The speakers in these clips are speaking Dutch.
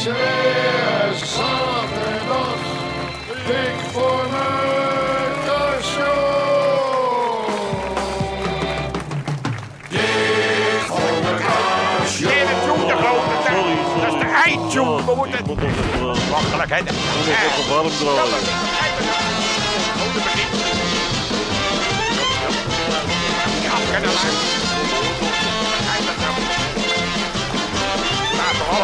is er weer zaterdag. Dik voor show. Dik voor mekaar show. Nee, de tune, de grote. Dat- sorry. Dat is de eindtune. We Ik moeten... eh, hè. ik warm. Ja,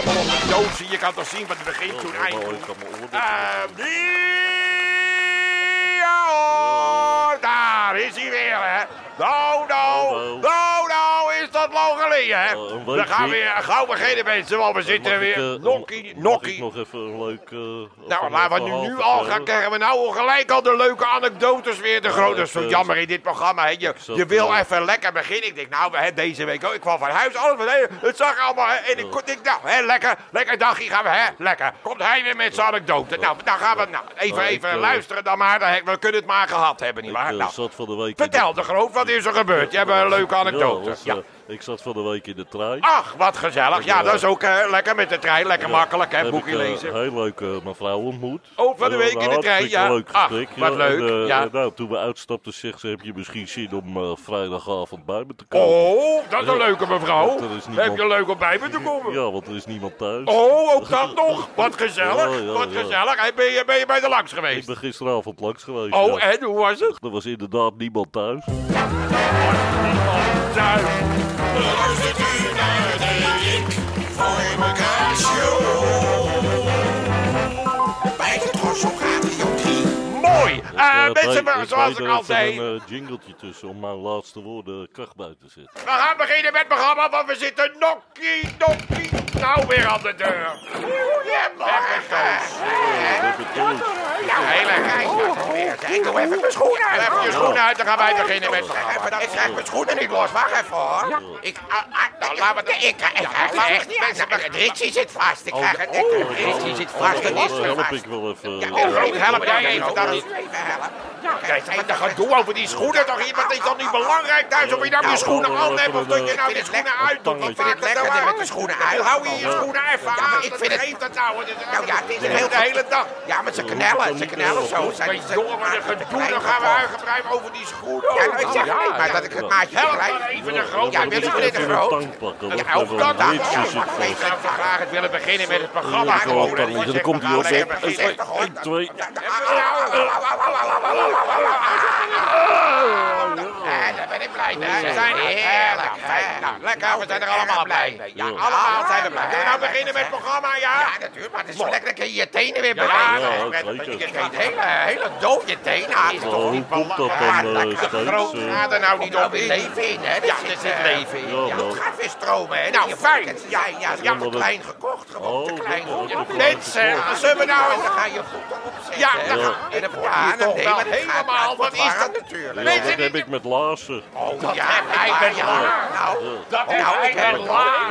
allemaal op de doos. Je kan toch zien wat het begint toen Oh, eind. mijn oor Ehm, Ja, hoor, daar is hij weer, hè. Nou, nou, Hallo. Geleden, hè. Oh, gaan weer gauw beginnen, mensen, want we zitten ik, weer eh, nokkie, nokkie. nog even een leuk... eh, Nou, laten we nu, nu al gaan, krijgen we nou al gelijk al de leuke anekdotes weer. De grote, dat is zo eh, jammer in dit programma. Hè. Je, je wil eh, even lekker beginnen. Ik denk, nou, hebben deze week ook. Ik kwam van huis, alles het zag allemaal. Hè, en ik denk, nou, hè, lekker, lekker dagje gaan we, hè, lekker. Komt hij weer met zijn anekdote. Nou, dan gaan we, nou, even, Nou, even eh, luisteren dan maar. Dan, we kunnen het maar gehad hebben, nietwaar? eh, Nou, vertel de groot, wat is er gebeurd? Je hebt een leuke anekdote. Ja. Eh, ik zat van de week in de trein. Ach, wat gezellig. Ja, dat is ook eh, lekker met de trein. Lekker makkelijk, hè, boekje ik, eh, lezen. Heel leuke mevrouw ontmoet. Oh, van de Eh, week in de trein, ja. leuk Ach, gesprek. wat ja. leuk, En, eh, ja. nou, toen we uitstapten, zegt ze, heb je misschien zin om eh, vrijdagavond bij me te komen? Oh, dat is een leuke mevrouw. Niemand- Heb je leuk om bij me te komen? Ja, want er is niemand thuis. Oh, ook dat nog. Wat gezellig. Ja, Wat gezellig. Hey, ben, je, ben je bij de langs Ik geweest? ben gisteravond langs geweest. Oh, en hoe was het? Er was inderdaad niemand thuis. Thuis. Luistert u naar Eh, Ja, mensen, ik- we- zoals ik er al zei. een eh, jingletje tussen om mijn laatste woorden kracht bij te zetten. We gaan beginnen met het programma, want we zitten nokkie, nokkie. Nou, weer aan de deur. Goedemorgen. Ja, heel erg. Ik doe even mijn schoenen uit. Even je schoenen uit, dan gaan wij beginnen met het programma. Ik krijg mijn schoenen niet los. Wacht even hoor. Ik, ah, ah, nou, laten we het... Ik krijg het echt niet uit. Ritchie zit vast. Ik krijg het niet. Ritchie zit vast. Is weer help ik wel even. Eh, groot, help jij even. Even helpen. Ja, krijgt maar dat gedoe over die schoenen toch? Iemand is dat niet belangrijk thuis of je nou je schoenen aan hebt of dat je nou je schoenen uit, Wat dat het nou met de schoenen uit. Hou je je schoenen even aan. Ik vind het... dat nou? Nou ja, het is de hele dag. Ja, maar ze knellen. Ze knellen zo. Zijn ze jongen, maar gedoe. Dan gaan we uitgebreid over die schoenen. Ja, ik zeg niet, maar dat ik het maatje begrijp. even een groot. Ja, wil ik dit een groot? Ja, ook dat. Ja, ik zou graag willen beginnen met het programma. Dan komt hij op. 1, 2... Daar ben ik blij mee. We zijn heerlijk. Nou, lekker, we zijn er allemaal blij. Ja, allemaal zijn we blij. Kunnen we nou beginnen met het programma, ja? Ja, natuurlijk, maar het is zo lekker dat je je tenen weer bereikt. Ja, hele, hele dode tenen ah, aan. toch oh, niet? Eh, Groot eh, gaat er nou niet op in. leven in, hè? Ja, er zit eh, leven in. Ja, het gaat weer stromen, hè? Nou, nou fijn. Ja, ja, ja, klein gekocht. Gewoon oh, te klein. Mensen, zullen we nou eens... Dan ga je goed op ja, dan Ja. ga- en dan ja, toch wel helemaal. Wat is dat natuurlijk? Ja, dat heb ik met Laarsen. Oh, ja, hij bent laar. Nou, dat nou, ik ben laar.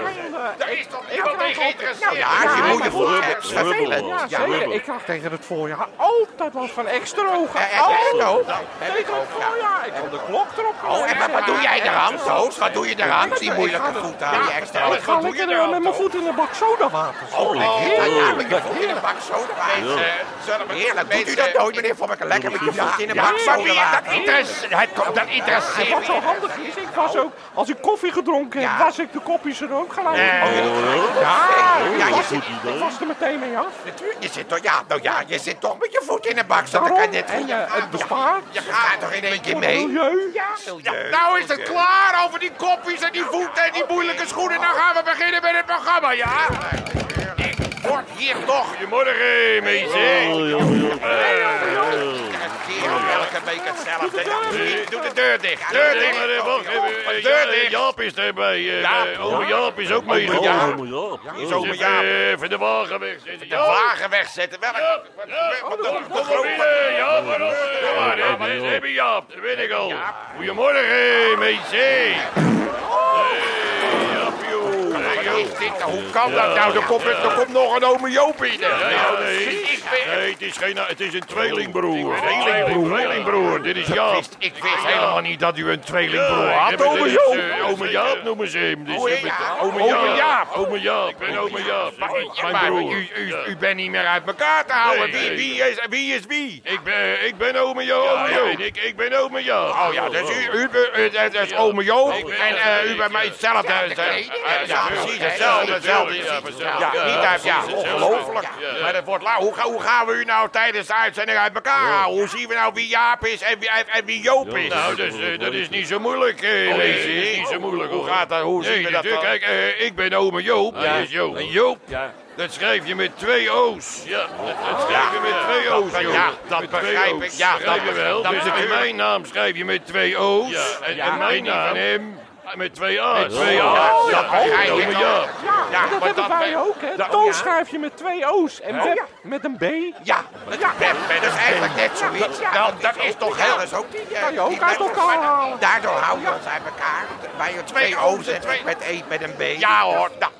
Er is toch niemand tegen geïnteresseerd? Ja, je moet je. Dat vervelend. Ja, ik krijg tegen het voorjaar altijd last van extra ogen. Ik ook. Tegen het voorjaar. Ik kon de klok erop Oh, en wat, wat doe jij eraan, Toos? Wat doe je eraan met die moeilijke voeten? Ja, extra. Ik ga lekker eh, met mijn voet in een bak sodawater. Oh, ja, ja, met je voet in een bak soda. Doet u dat nooit, meneer Vormerke? Lekker met je voet in een bak. Dat interesseert dat interesseert wat zo handig is, ik was ook, als ik koffie gedronken heb, was ik de kopjes er ook gelijk. Oh, Ja, ja, je zit, ik was er meteen mee af. natuurlijk, je zit toch, ja, nou ja, je zit toch met je voet in een bak. Dat kan net en je, het bespaart. Je gaat toch in één keer mee? milieu. Nou is het klaar over die kopjes en die voeten en die moeilijke schoenen. Dan gaan we beginnen met het programma, ja? Ik word hier toch. Goedemorgen, meisje. Oh, ja, ja. Elke week hetzelfde. Doe de deur dicht. Deur dicht. Deur. Jaap is erbij. eh, Jaap. eh, Ome Jaap is ook Oh, mee. ja. Ja. Is Dus ome even, Jaap. eh, even de wagen wegzetten. De Jaap, wagen wegzetten. Welke? Jaap, wat- Jaap, wat- kom maar binnen. Jaap, waarom? Ja, we hebben Jaap, dat weet ik al. Goedemorgen, meisje. Is dit? Hoe kan dat nou? Er komt, er komt nog een ome Joop binnen. Nee, het is, geen, het is een tweelingbroer. Tweelingbroer, tweelingbroer. Dit is Jaap. ik wist helemaal niet dat u een tweelingbroer had, ome Joop. eh, Ome Jaap noemen ze hem. Dus. Ome Jaap. Ome Jaap. Ik ben ome Jaap. Mijn broer. u, bent niet meer uit elkaar te houden. Wie, is, wie is wie? Ik ben, ik ben ome Jaap. Ik, ik ben ome Jaap. Oh ja, dus u, is ome Joop en eh, u bent mij hetzelfde. Ja, eh, eh, eh, precies hetzelfde. hetzelfde. Ja, Ja, niet Ja, uit, ja, ongelooflijk. Ja. Maar dat wordt la- hoe, ga- hoe gaan we u nou tijdens de uitzending uit elkaar houden? Hoe zien we nou wie Jaap is en wie, en, wie Joop is? Nou, dus, dat is niet zo moeilijk, Oh. Dat is niet zo moeilijk. Hoe gaat dat? Hoe zien Nee, we dat dan? Kijk, eh, ik ben ome Joop. Hij is Joop. En Joop, Ja. dat schrijf je met twee O's. Ja, dat, dat schrijf je met twee O's, ja, dat begrijp ik. Ja, Begrijp dat- je wel. dat dus mijn naam schrijf je met twee O's. En, Ja, en mijn naam hem met twee A's. Met twee A's. Ja, Dat begrijp ik. Jaap. Ja, Dat maar hebben wij ook, hè? dat- Toon ja. schrijf je met twee O's en Oh, Beb ja. met een B. Ja, dat, ja. dat is eigenlijk net zoiets. Nou, dat is toch heel eens ook eh, Kan je ook uit met- elkaar halen. Daardoor houden we ons uit elkaar. Bij je twee O's en met, een, met een B. Ja hoor, nou,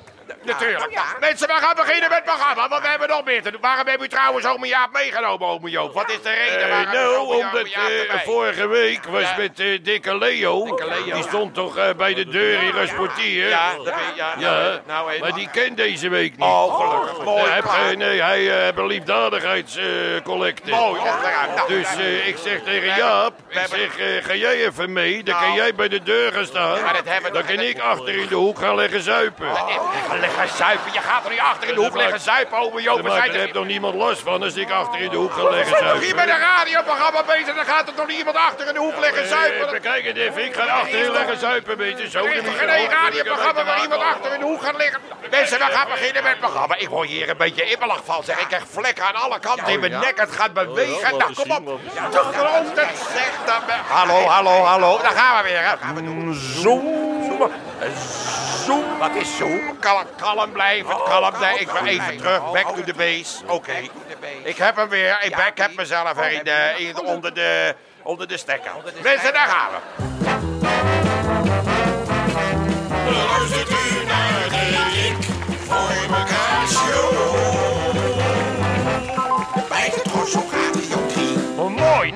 natuurlijk. ja. Mensen, we gaan beginnen met het programma, want we hebben nog meer te doen. Waarom hebben u trouwens ome Jaap meegenomen, ome Joop? Wat is de reden Eh, waarom nou, omdat eh, vorige week was met eh, Dikke Leo. Die stond toch bij de deur in Rasportier. Ja, ja, Ja, nou, nou, maar die kent deze week niet. Oh, gelukkig. Mooi, nee, hij heeft een liefdadigheidscollecte. Mooi. Nou, Dus nou, ik zeg tegen Jaap, ik zeg, ga jij even mee? Dan Nou. kan jij bij de deur gaan staan. Maar dat hebben- Dan kan ik achter in de hoek gaan liggen zuipen. Ga liggen zuipen. Je gaat er niet achter in de hoek Dat liggen zuipen, ome Joop. Daar er heeft nog niemand last van als ik achter in de hoek ga liggen We zijn toch hier zuipen. een radioprogramma bezig, dan gaat er toch niet iemand achter in de hoek liggen Eh, zuipen? Bekijk het even, ik ga achterin liggen zuipen, een beetje zo. Er is toch geen radioprogramma waar iemand achter in de hoek gaat liggen? Mensen, we gaan beginnen met het programma. Ik word hier een beetje immelag van, zeg. Ik krijg vlekken aan alle kanten in mijn nek. Het gaat bewegen. laat Nou, kom op. toch dat. me- Hallo, hallo, hallo. Daar gaan we weer. Hè. Gaan we doen. Zoom. Zoom. Wat is zoom? Kalm, kalm blijven, kalm blijven. Ik ben even terug. Back to the base. Oké. Ik heb hem weer. Ik, ik heb mezelf weer in de, in, onder, de, onder de stekker. Mensen, daar gaan we.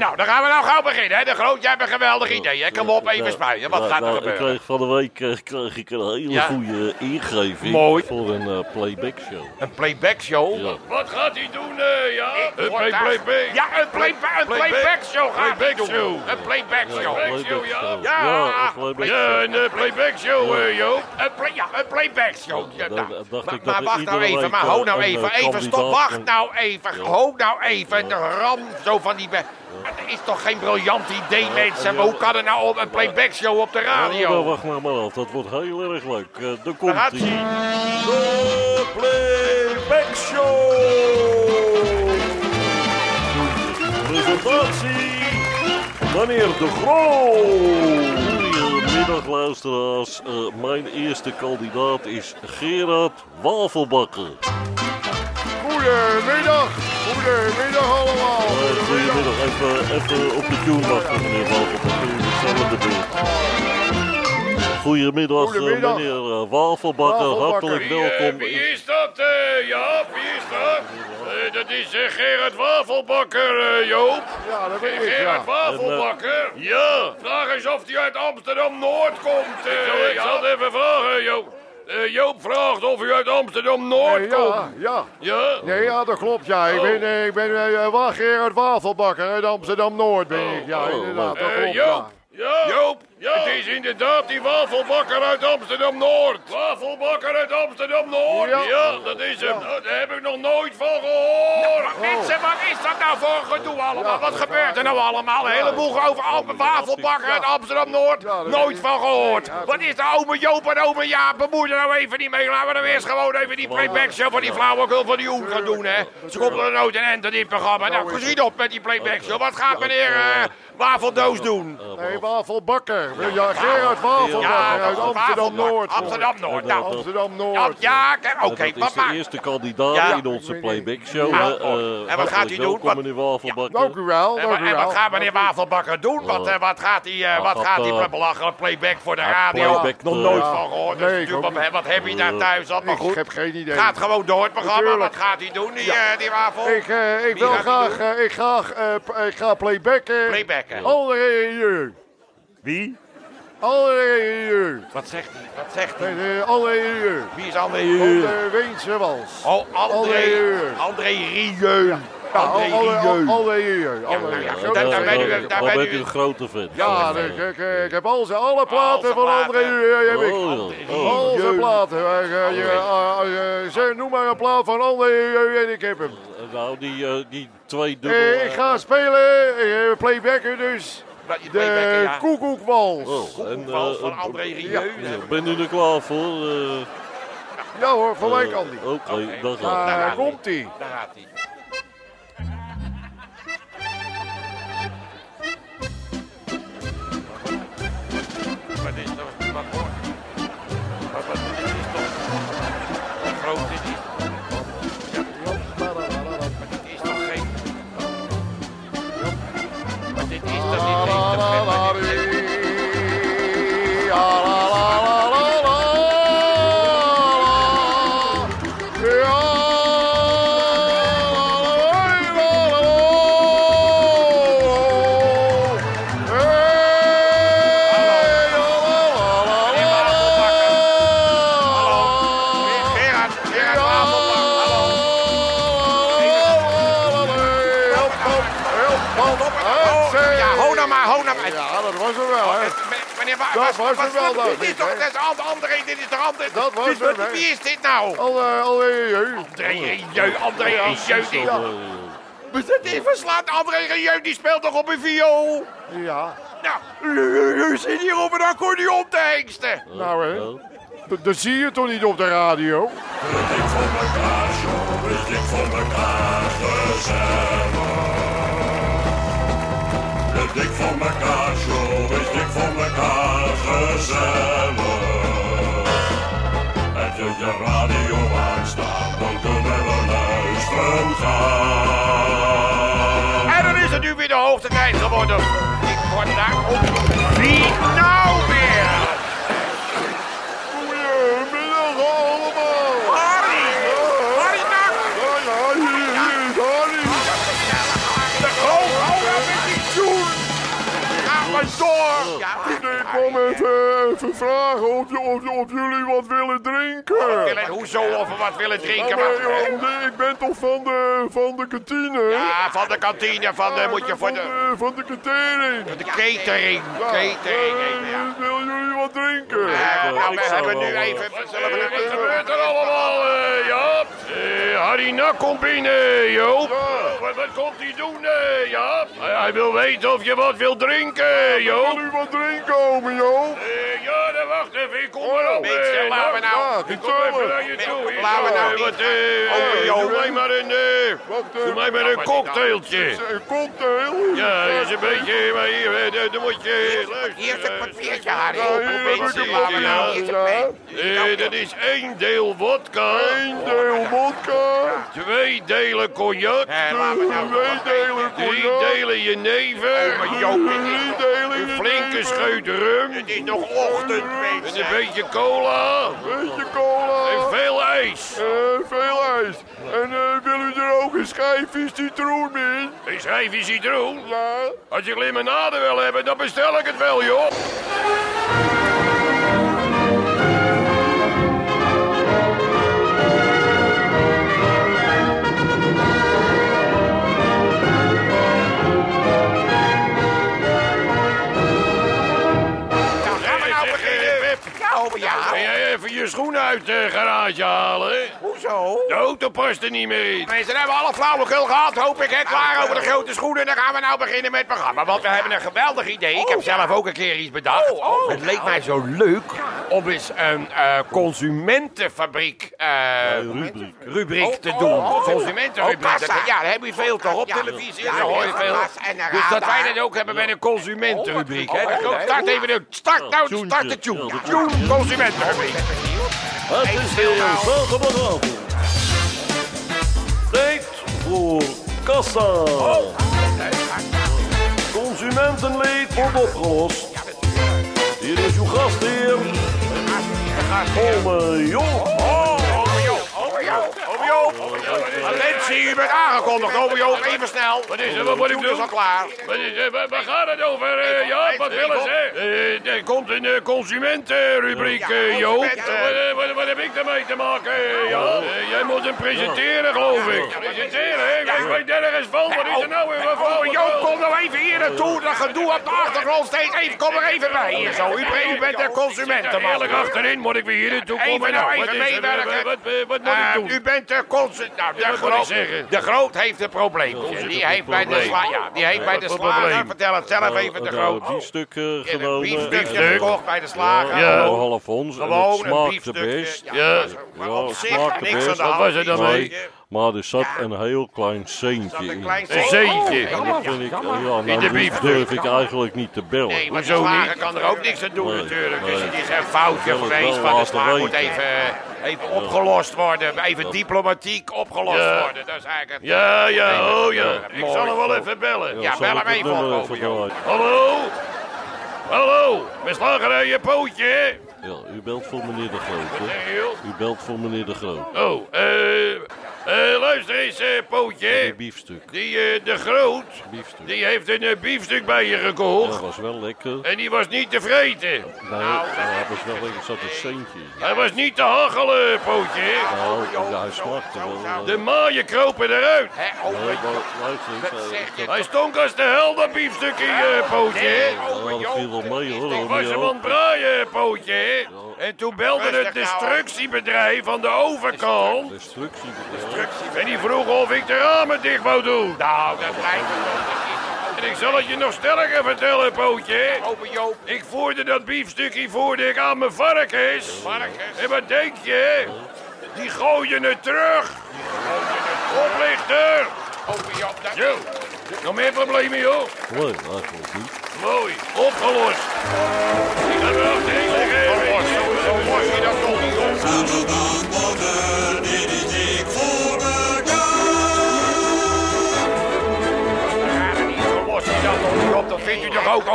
Nou, dan gaan we nou gauw beginnen. Hè. De Groot, jij hebt een geweldig idee. Hè. Kom op, even Nou, spuien. Wat nou, gaat er nou, Ik gebeuren? kreeg van de week eh, kreeg ik een hele Ja. goede ingeving Mooi. voor een eh, playback show. Een playback show? Ja. Wat gaat hij doen, eh, ja? Een Hoor play, daar. play, play. Ja, een, play, een playback show gaat hij Playback doen. show. Een playback show. Playback show, ja. Een playback show. een eh, playback show, eh, Joop. Ja, een playback show. Maar ik wacht nou even, maar week, ho eh, nou even, eh, even, stop, wacht nou even, ho nou even, de ram zo van die... be- Dat is toch geen briljant idee, mensen? Maar hoe kan er nou op een playback show op de radio? wacht maar maar af, dat wordt heel erg leuk. Eh daar komt hij. De playback show! Presentatie, meneer De Groot. Goedemiddag luisteraars. Eh, mijn eerste kandidaat is Gerard Wafelbakker. Goedemiddag, goedemiddag allemaal. Eh, Goedemiddag, even, even op de tune wachten meneer. Goedemiddag, eh, Goedemiddag. meneer eh, Wafelbakker. Hartelijk Wie, welkom. wie is dat, Jaap? Wie is dat? Eh, dat is eh, Gerard Wafelbakker, Joop. Ja, dat ben ik, ja. Gerard Wafelbakker? Ja. Vraag eens of hij uit Amsterdam-Noord komt. ik zal het even vragen, Joop. Eh, Joop vraagt of u uit Amsterdam-Noord Eh, ja, komt. ja. Ja? Nee, ja, dat klopt, ja. Ik Oh. ben, eh, ik ben eh, Wa- Gerard Wafelbakker uit Amsterdam-Noord, ben ik. Ja, Oh, inderdaad, dat klopt, Joop. ja. Ja? Het is inderdaad die wafelbakker uit Amsterdam-Noord. Wafelbakker uit Amsterdam-Noord? Ja. Ja. dat is hem. Nou, daar heb ik nog nooit van gehoord. Mensen, wat is dat nou voor een gedoe allemaal? Wat gebeurt er nou allemaal? Een heleboel over Alpen Wafelbakker uit Amsterdam-Noord. Ja, Nooit van gehoord. Ja, Wat is de ome Joop en ome Jaap? Bemoei er nou even niet mee. Laten we nou eerst gewoon even die playback show van die flauwekul van die Hoen gaan doen, hè. Ze komt er nooit een end in dit programma. Nou, gezien op met die playback show. Wat gaat meneer eh, Wafeldoos doen? Nee, Wafelbakker. Ja, Gerard Wafelbakker Ja, uit Amsterdam-Noord. Amsterdam-Noord, nou. Ja, Amsterdam-Noord. ja, kijk, oké, Dat is de eerste kandidaat Ja. in onze playback show. Ja. hè. En Eh, wat gaat hij doen? Meneer Wafelbakker. Dank u wel, En, wat- gaat meneer Wafelbakker doen? Wat, eh, wat gaat hij, eh, wat gaat, hij eh, belachelijk playback voor de radio? playback, Nog eh, nooit ja. van gehoord. Dus wat, heb je daar thuis al? Maar Ik goed, heb geen idee. gaat gewoon door het programma. Wat gaat hij doen, die, Ja. eh, die Wafel? Ik, eh, wil graag, eh, ik, eh, ga playbacken. Playbacken. André Rieu. Wie? André Rieu. Wat zegt hij? Wat zegt hij? Nee, eh, André Rieu. Wie is André Rieu? de Weense Wals. Oh, André. André Rieu. André Rieu. Ja, André André Rieu. André Rieu. André Rieu. daar- ben u- daar ben u een grote fan? Ja, ik, ik, ik heb al zijn alle platen zijn van André. Rieu. Ik. Oh. Oh. Al zijn platen. Eh, eh, eh, Noem maar een plaat van André Rieu en ik heb hem. Nou, die, eh, die twee dubbel... Eh, Ik ga spelen, eh, playbacken dus. Dat je De ja. Koekoekwals. Oh, en, eh, van eh, André Rieu. ja, ben u er klaar voor? Eh, Ja hoor, van mij eh, kan die. Oké, dan gaat Daar Daar gaat komt ie. Daar gaat hij. Nou? Al, eh, al, eh, eh, André Rieu, André Rieu, die... Ja. Maar dat is verslaat André Rieu, die speelt toch op een viool? Ja, Nou, u, zit hier op een accordeon te hengsten. nou hè. Dat- Dat zie je toch niet op de radio? Dik voor elkaar, joh, is dik voor elkaar gezellig. De dik voor elkaar, joh, is dik voor elkaar gezellig. Je radio aanstaan, dan kunnen we luisteren gaan. En dan is het nu weer de hoogtetijd geworden. Ik word daar op. Wie nou Ja, Ik kwam even, even vragen of, of, of jullie wat willen drinken. willen, hoezo of we wat willen drinken? Ja, Maar, maar, joh, ik ben toch van de, van de kantine? ja, van de kantine, van de, Ja, moet je voor van de, de, van de catering. de catering. Ja, Catering, eh, ja. Willen jullie wat drinken? Ja, nou, we hebben nu even... Zullen we Wat gebeurt er allemaal, eh, Jaap? Eh, Harry Nak komt binnen, Joop. Ja. Wat, wat komt hij doen, eh, Jaap? Hij, hij wil weten of je wat wil drinken, Joop. Wil u wat drinken, ome Joop? Eh, ja, dan wacht even, ik kom er op. Mensen, laten we nou... Ja, Ik kom even naar je toe. Laten we nou eh, wat, eh. Doe mij maar een, doe mij maar een cocktailtje. Een cocktail? Ja, dat is een beetje, maar hier, dan- moet je is een papiertje, Harry. Mensen, een laten we nou... dat is één deel vodka, Eén deel vodka. twee delen cognac, nou... Twee delen drie cognac. delen jenever, Drie delen een flinke scheut rum, Het is nog ochtend, en mensen. een beetje cola Beetje cola. en veel ijs. Eh, veel ijs. En eh, wil u er ook een schijfje citroen in? Een schijfje citroen. Ja. Als je limonade wil hebben, dan bestel ik het wel, joh. Nou, gaan we nou Ja, oh, ja. Even je schoenen uit de garage halen? Hoezo? De auto past er niet meer in. Mensen hebben alle flauwekul gehad, hoop ik. Hè? Klaar over de grote schoenen. Dan gaan we nou beginnen met het programma. Want we hebben een geweldig idee. Ik heb zelf ook een keer iets bedacht. Het leek mij zo leuk om eens een eh, consumentenfabriek eh, rubriek. rubriek te doen. Consumentenrubriek. Dat- Ja, daar heb je veel toch op televisie. Daar hoor je veel. Dus dat wij dat ook hebben met een consumentenrubriek. hè. Start even de... Start nou, start. Ja, de Tune tune. consumentenrubriek. Het is weer zaterdagavond. Tijd voor kassa. Consumentenleed wordt opgelost. Hier is uw gastheer, Ome Joop. Joop, Joop, u bent aangekondigd. Ome Joop, even snel. Wat is er? Wat moet ik is al klaar. Wat is? Waar- gaat het over, eh, Jaap? Wat willen ze? Eh, er komt een eh, consumentenrubriek, eh, Joop. Eh, wat, heb ik ermee te maken, eh? Eh, jij moet hem presenteren, geloof ik. Presenteren? Ik weet nergens van. Wat is er nou weer? Voor- Joop, kom nou even hier naartoe. Dat gedoe op de achtergrond steeds. Even, kom er even bij hier zo. U, bent- de consumentenman. Eerlijk achterin moet ik weer hier naartoe Even komen. nou, even is er? meewerken. Wat, moet Eh, ik doen? U bent de consument. Nou, de wat groot, de groot heeft een probleem. Die heeft bij de sla, ja, die heeft bij de Wat slager. probleem? Vertel het zelf even de groot. biefstuk eh, Een genomen. biefstukje Biefstuk. gekocht bij de slager. Ja. Gewoon half ons. Gewoon een biefstukje. best. Ja. op zich niks best. aan de Wat hand. was er dan Nee, mee? maar er zat een heel klein Een in. Een zeetje. En dat vind ik, ja, nou, de dat biefstuk. durf ik eigenlijk niet te bellen. Nee, maar de slager niet? kan er ook niks aan doen Nee, natuurlijk. nee. Dus het is een foutje geweest van de slager. moet even, even opgelost worden. Even diplomatiek opgelost Ja. worden. Dat is eigenlijk het... Ja, ja, oh ja. Ik zal hem wel even bellen. Ja, bel hem even op? Hallo? Hallo? Met slagerij je pootje? Ja, u belt voor meneer De Groot, hè? U belt voor meneer De Groot. Oh, eh... eh, luister eens, eh, Een pootje. biefstuk. Die, eh, de Groot, Biefstuk. die heeft een biefstuk bij je gekocht. Dat was wel lekker. En die was niet te vreten. Nee, ja, dat was wel lekker. Er zat een centje in. Hij was niet te hachelen, pootje. Nou, hij smakte wel. De maaien kropen eruit. Hè, nee, maar luister, je Hij stonk als de hel, dat biefstukje, pootje. Ja, Ome dat viel wel mee hoor. Ik was hem aan het braaien, pootje. En toen belde het Rustig nou. destructiebedrijf van de overkant. Destructiebedrijf. En die vroeg of ik de ramen dicht wou doen. Nou, dat lijkt me wel. dat is- En ik zal het je nog sterker vertellen, pootje. Ome Joop. Ik voerde dat biefstukje voerde ik aan mijn varkens. Varkens. En wat denk je? Die gooien het terug. Oplichter. Ome Joop. dat- Zo. Nog meer problemen, joh. Nee, eigenlijk niet. Mooi. Opgelost. Ik ga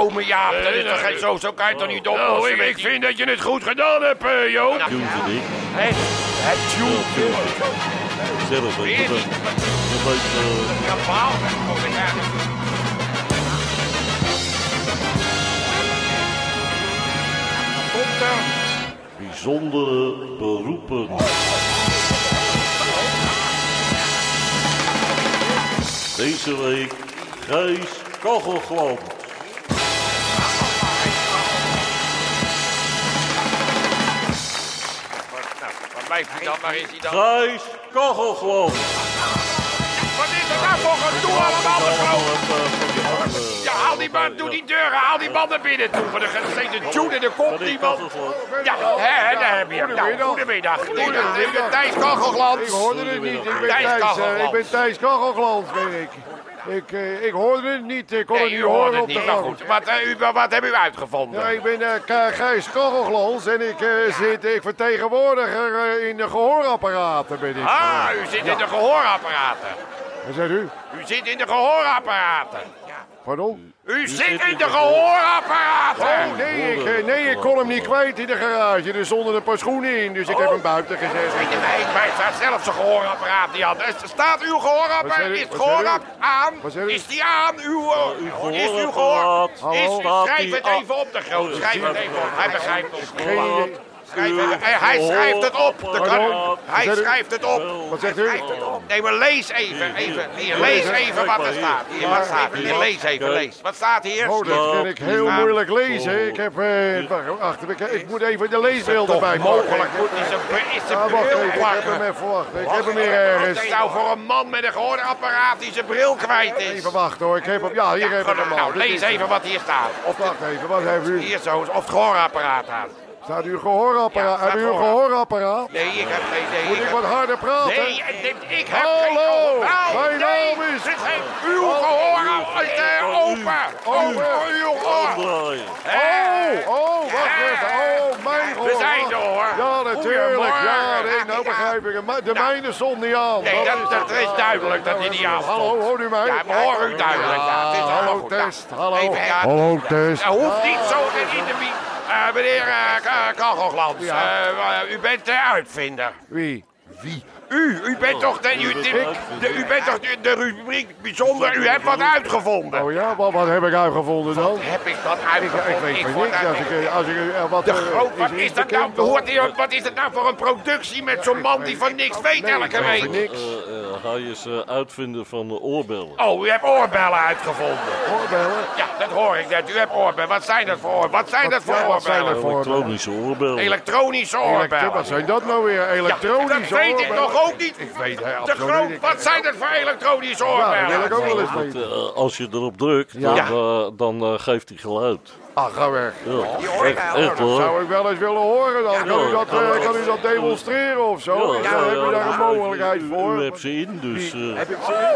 ome Jaap? Dat is toch geen zo, zo kan je het toch niet Nou, ik, met ik vind dat je het goed gedaan hebt, eh, Joop. Dik. Hè? Het tune. Zelf weet je dat. Dat weet, Ja, paal. Oh, ja. Komt er. bijzondere beroepen. Deze week Gijs Kachelglans. Blijft hij dan? Waar is hij dan? Gijs Kachelglans. Wat is er nou voor gedoe allemaal, de groot? eh, Ja, haal die man, doe die deuren, haal die man naar binnen toe. Want er gaat steeds een tune er komt Meneer niemand. Kachelglans. Ja, hè, daar heb je hem. Nou, Goedemiddag. goedemiddag. Ik ben Thijs Ik Kachelglans. hoorde het niet. Ik ben Thijs ik ben Thijs Kachelglans, ben ik. Ik, eh, ik hoorde het niet. Ik kon Nee, het niet horen het op de maar gang. goed. Wat, eh, u, wat hebben u uitgevonden? Ja, ik ben K- Gijs Kachelglans en ik, zit, ik vertegenwoordiger eh, in de gehoorapparaten ben ik. Ah, u zit in de gehoorapparaten. Wat zegt u? U zit in de gehoorapparaten. Pardon? U zit in de gehoorapparaten. Oh, nee ik, nee, ik kon hem niet kwijt in de garage. Er stonden een paar schoenen in, dus ik heb hem buiten gezet. Je, nee, mij staat zelfs zijn gehoorapparaat niet aan. Er Staat uw gehoorapparaat? Is het Wat zei u? gehoorap aan? Is die aan? Uw, eh, uw is uw gehoor? gehoorapparaat Is, schrijf die het even op de groot. Schrijf het even op. Hij begrijpt ons. Geen hij, hij schrijft het op. De kan- Pardon? hij Zegt u- schrijft het op. Wat zegt u? Het. Nee, maar lees even. even. Hier, lees even wat er staat. Hier, wat staat hier? Lees even, lees. Wat staat hier? Oh, dat kan ik heel Ja. moeilijk lezen. Ik heb... eh, wacht, wacht, ik, ik moet even de leesbeelden Toch bij mogelijk hij zijn br- is Ah, wacht bril even, ik heb hem even. Ik heb hem hier ergens. is nou voor een man met een gehoorapparaat die zijn bril kwijt is? Even wachten hoor, ik heb hem... Ja, hier heb ik hem al. Nou, lees is- even wat hier staat. Of Wacht even, wat heeft u? hier zo, of het gehoorapparaat aan. Staat u een gehoorapparaat? Ja, Heb u een staat gehoorapparaat? Nee, ik heb nee, nee, Moet ik wat harder praten? Nee, ik, ik heb Hallo, geen gehoor. mijn naam is- heeft uw gehoor uit, eh, open. Open uw gehoor. Omdraaien. Oh, oh, wacht Ja. even. Oh, mijn gehoor. We zijn er, hoor. Ja, natuurlijk. Ja, nee, nou begrijp ik het. De mijne stond niet aan. Nee, dat, is dat is duidelijk dat hij niet aan Hallo, hoort u mij? Ja, we horen u duidelijk. Hallo test, hallo. Hallo test. Dat hoeft niet zo in de meneer uh, Kachelglans, Ja. eh, eh, u bent de uitvinder. Wie? Wie? U, u bent toch de, u, de- de- u bent toch de, de rubriek bijzonder, u hebt wat uitgevonden. Oh ja, wat, wat heb ik uitgevonden dan? Heb ik dat Ik, uitgevonden? ik weet van vond niks. Als ik, als ik, eh, wat, De eh, groot, wat is dat nou? Hoort u, wat is dat nou voor een productie met zo'n man die van niks weet elke ik weet van week? niks. Eh, hij is eh, uitvinder van de oorbellen. Oh, u hebt oorbellen uitgevonden. Oorbellen? Ja, dat hoor ik net. U hebt oorbellen. Wat zijn dat voor oorbellen? Wat zijn dat voor ja, wat zijn oorbellen? dat voor- Elektronische oorbellen. Elektronische Elektro- oorbellen. Wat zijn dat nou weer? Ja, Elektronische dat weet ik oorbellen? nog ook niet. Ik weet hè, De absoluut groot, niet. wat zijn dat voor elektronische Ja, dat wil ik ook oorbellen? wel eens weten. Eh, als je erop drukt, Ja. dan, eh, dan eh, geeft hij geluid. Ah, ga weg. Ja, echt, echt hoor. Zou ik wel eens willen horen dan? Kan u dat, eh, kan u dat demonstreren of zo? Ja, Dan heb je daar een mogelijkheid voor. U hebt ze in, dus... eh, Heb ik ze?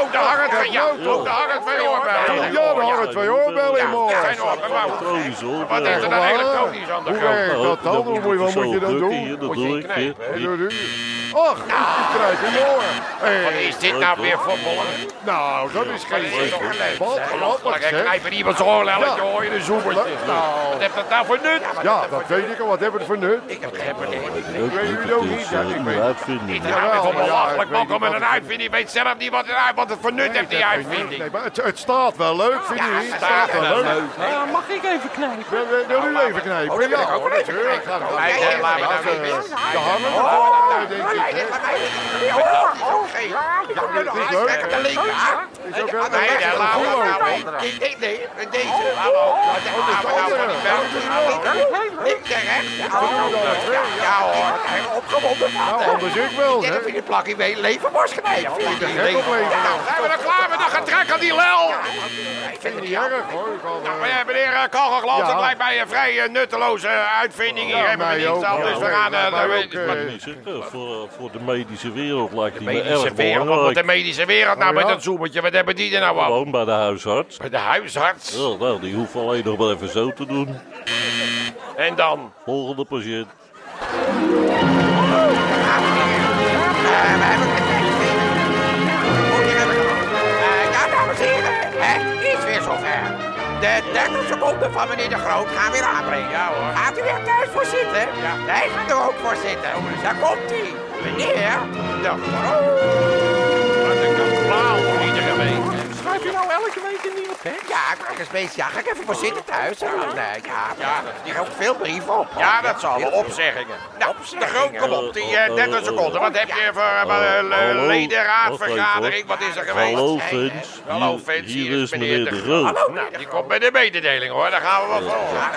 Oh, daar hangen twee, oh, daar hangen twee oorbellen. Ja, daar hangen twee oorbellen in dat zijn oor. oorbellen. Wat is oorbellen. er dan elektronisch aan de Hoe gang? werkt dat dan? Hoe moet, wat moet je dan drukken doen? Hier, dat Moet je doe ik. Hey, je. Ach, ik krijg een oor. Wat Hey, is dit nou weer voor bollen? nou, dat is Dat geen geleefd? Wat grappig, Ik knijp in iemands oorlelletje, hoor je een. Nou. Wat heeft dat nou voor nut? Ja, dat weet ik al. Wat hebben we voor nut? Ik heb geen idee. Ook weet het ook het niet? Ja, ik weet- uitvinding. Ik Ja, ga met wel, een ja, belachelijk ik weet man niet met een het- uitvinding. Ik weet zelf niet wat, het, wat het voor nut heeft, die Nee, uitvinding. Nee, maar het, het staat wel leuk, vind je Ja, niet? het Het staat wel wel leuk. Ja, mag ik even knijpen? Wil, u even knijpen? Oh, ik ja, wel natuurlijk. knijpen. Ga- laat mis. De hangen ervoor, eh, denk ik. linker. Is ook wel- Nee, nee, een laat ook. Nee, nee, nee, nee, deze. Hallo. Nou die. Ik. Ja hoor. Opgewonden Nou, anders ik wel, Ja, hè. dat vind ik plakkie mee. Levenborst knijpen. Nou, zijn we er klaar gaan trekken die lel. Ik vind het Niet erg. hoor. Kan, eh, ja, meneer Ja. het lijkt mij een vrij eh, nutteloze eh, uitvinding. Hier Ja, hebben we mij niets ook. aan, dus we gaan... eh, eh, voor, voor de medische wereld lijkt die me medische erg wereld, wat moet de medische wereld nou Oh, met dat zoemertje? Wat hebben die er nou aan? Gewoon bij de huisarts. Bij de huisarts. Ja, nou, die hoeft alleen nog maar even zo te doen. En dan? Volgende patiënt. De 30 seconden van meneer De Groot gaan weer aanbrengen. Ja hoor. Gaat u weer thuis voor zitten? Ja. Wij gaan er ook voor zitten. Daar komt hij. Meneer De Groot. Wat een kaplaal voor iedere week. Schrijf je nou elke week een nieuwe Ja, ga ik even voor zitten thuis. Eh, ja, ja, liggen ook veel brieven op. Ja, dat zal wel. Opzeggingen. Nou, De Groot, kom op. Die eh, 30 seconden. Wat heb je voor eh, Eh, eh, ledenraadvergadering? Wat is er geweest? Hallo, Vins. eh, Hallo, Hier- Vins. hier is meneer De Groot. Hallo, nou, die komt bij de mededeling hoor. Daar gaan we wel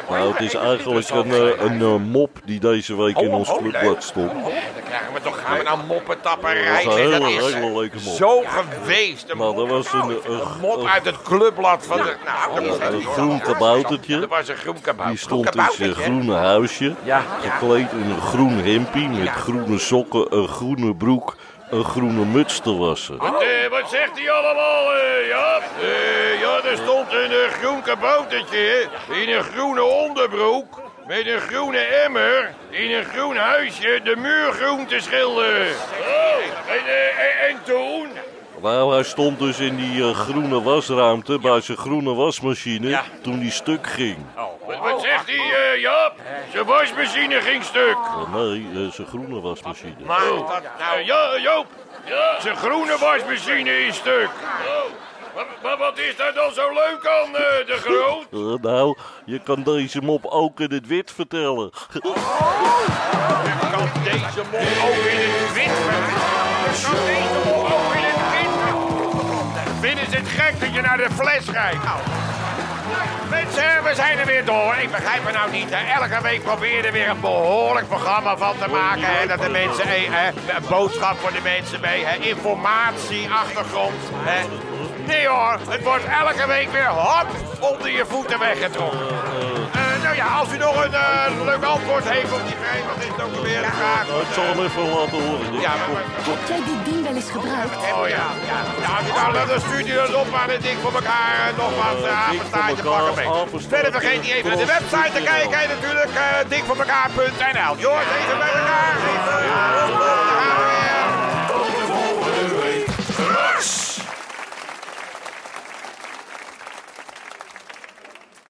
voor. Nou, het is eigenlijk een, eh, een eh, mop die deze week in ons clubblad stond. Dan krijgen we toch, gaan we nou? Dat was een Dat is hele leuke mop. zo geweest. Een Maar mop, er was een, een, een mop uit het clubblad van de... Nou, dat is een groen kaboutertje. Er was een groen kabouter. Die stond in zijn groene huisje. Gekleed in een groen hempie met groene sokken, een groene broek, een groene muts te wassen. Wat, eh, wat zegt hij allemaal, eh, ja? Eh, ja, er stond een eh, groen kaboutertje in een groene onderbroek... met een groene emmer in een groen huisje de muur groen te schilderen. Oh, en, eh, en, en toen? Nou, hij stond dus in die eh, groene wasruimte bij zijn groene wasmachine Ja. toen die stuk ging. Wat, wat zegt hij, eh, Jaap? Zijn wasmachine ging stuk. Eh, nee, eh, zijn groene wasmachine. Maar dat nou... Eh, ja, Joop. Ja. Zijn groene wasmachine is stuk. Oh. Maar, maar wat is daar dan zo leuk aan, eh, de groot? Eh, nou, je kan deze mop ook in het wit vertellen. Je kan deze mop ook in het wit vertellen. Kan deze het gek dat je naar de fles rijdt? Nou. Mensen, we zijn er weer door. Ik begrijp het nou niet. Elke week proberen we er weer een behoorlijk programma van te maken. Hè, dat de mensen, eh, eh, een boodschap voor de mensen mee. Hè, informatie, achtergrond. Hè. Nee hoor, het wordt elke week weer hop onder je voeten weggetrokken. Nou ja, als u nog een eh, leuk antwoord heeft op die vraag, wat is het ook alweer de vraag? Nou, ik zal hem even laten horen. Ja, maar, maar- Heb jij dit ding wel eens gebruikt? Oh ja, ja. nou, dan stuurt u dat op aan het dik voor elkaar. eh, nog wat uh, apenstaartje pakken mee. Verder vergeet niet even naar de website te kijken. natuurlijk, uh, dikvoormekaar.nl. Joris, even bij elkaar.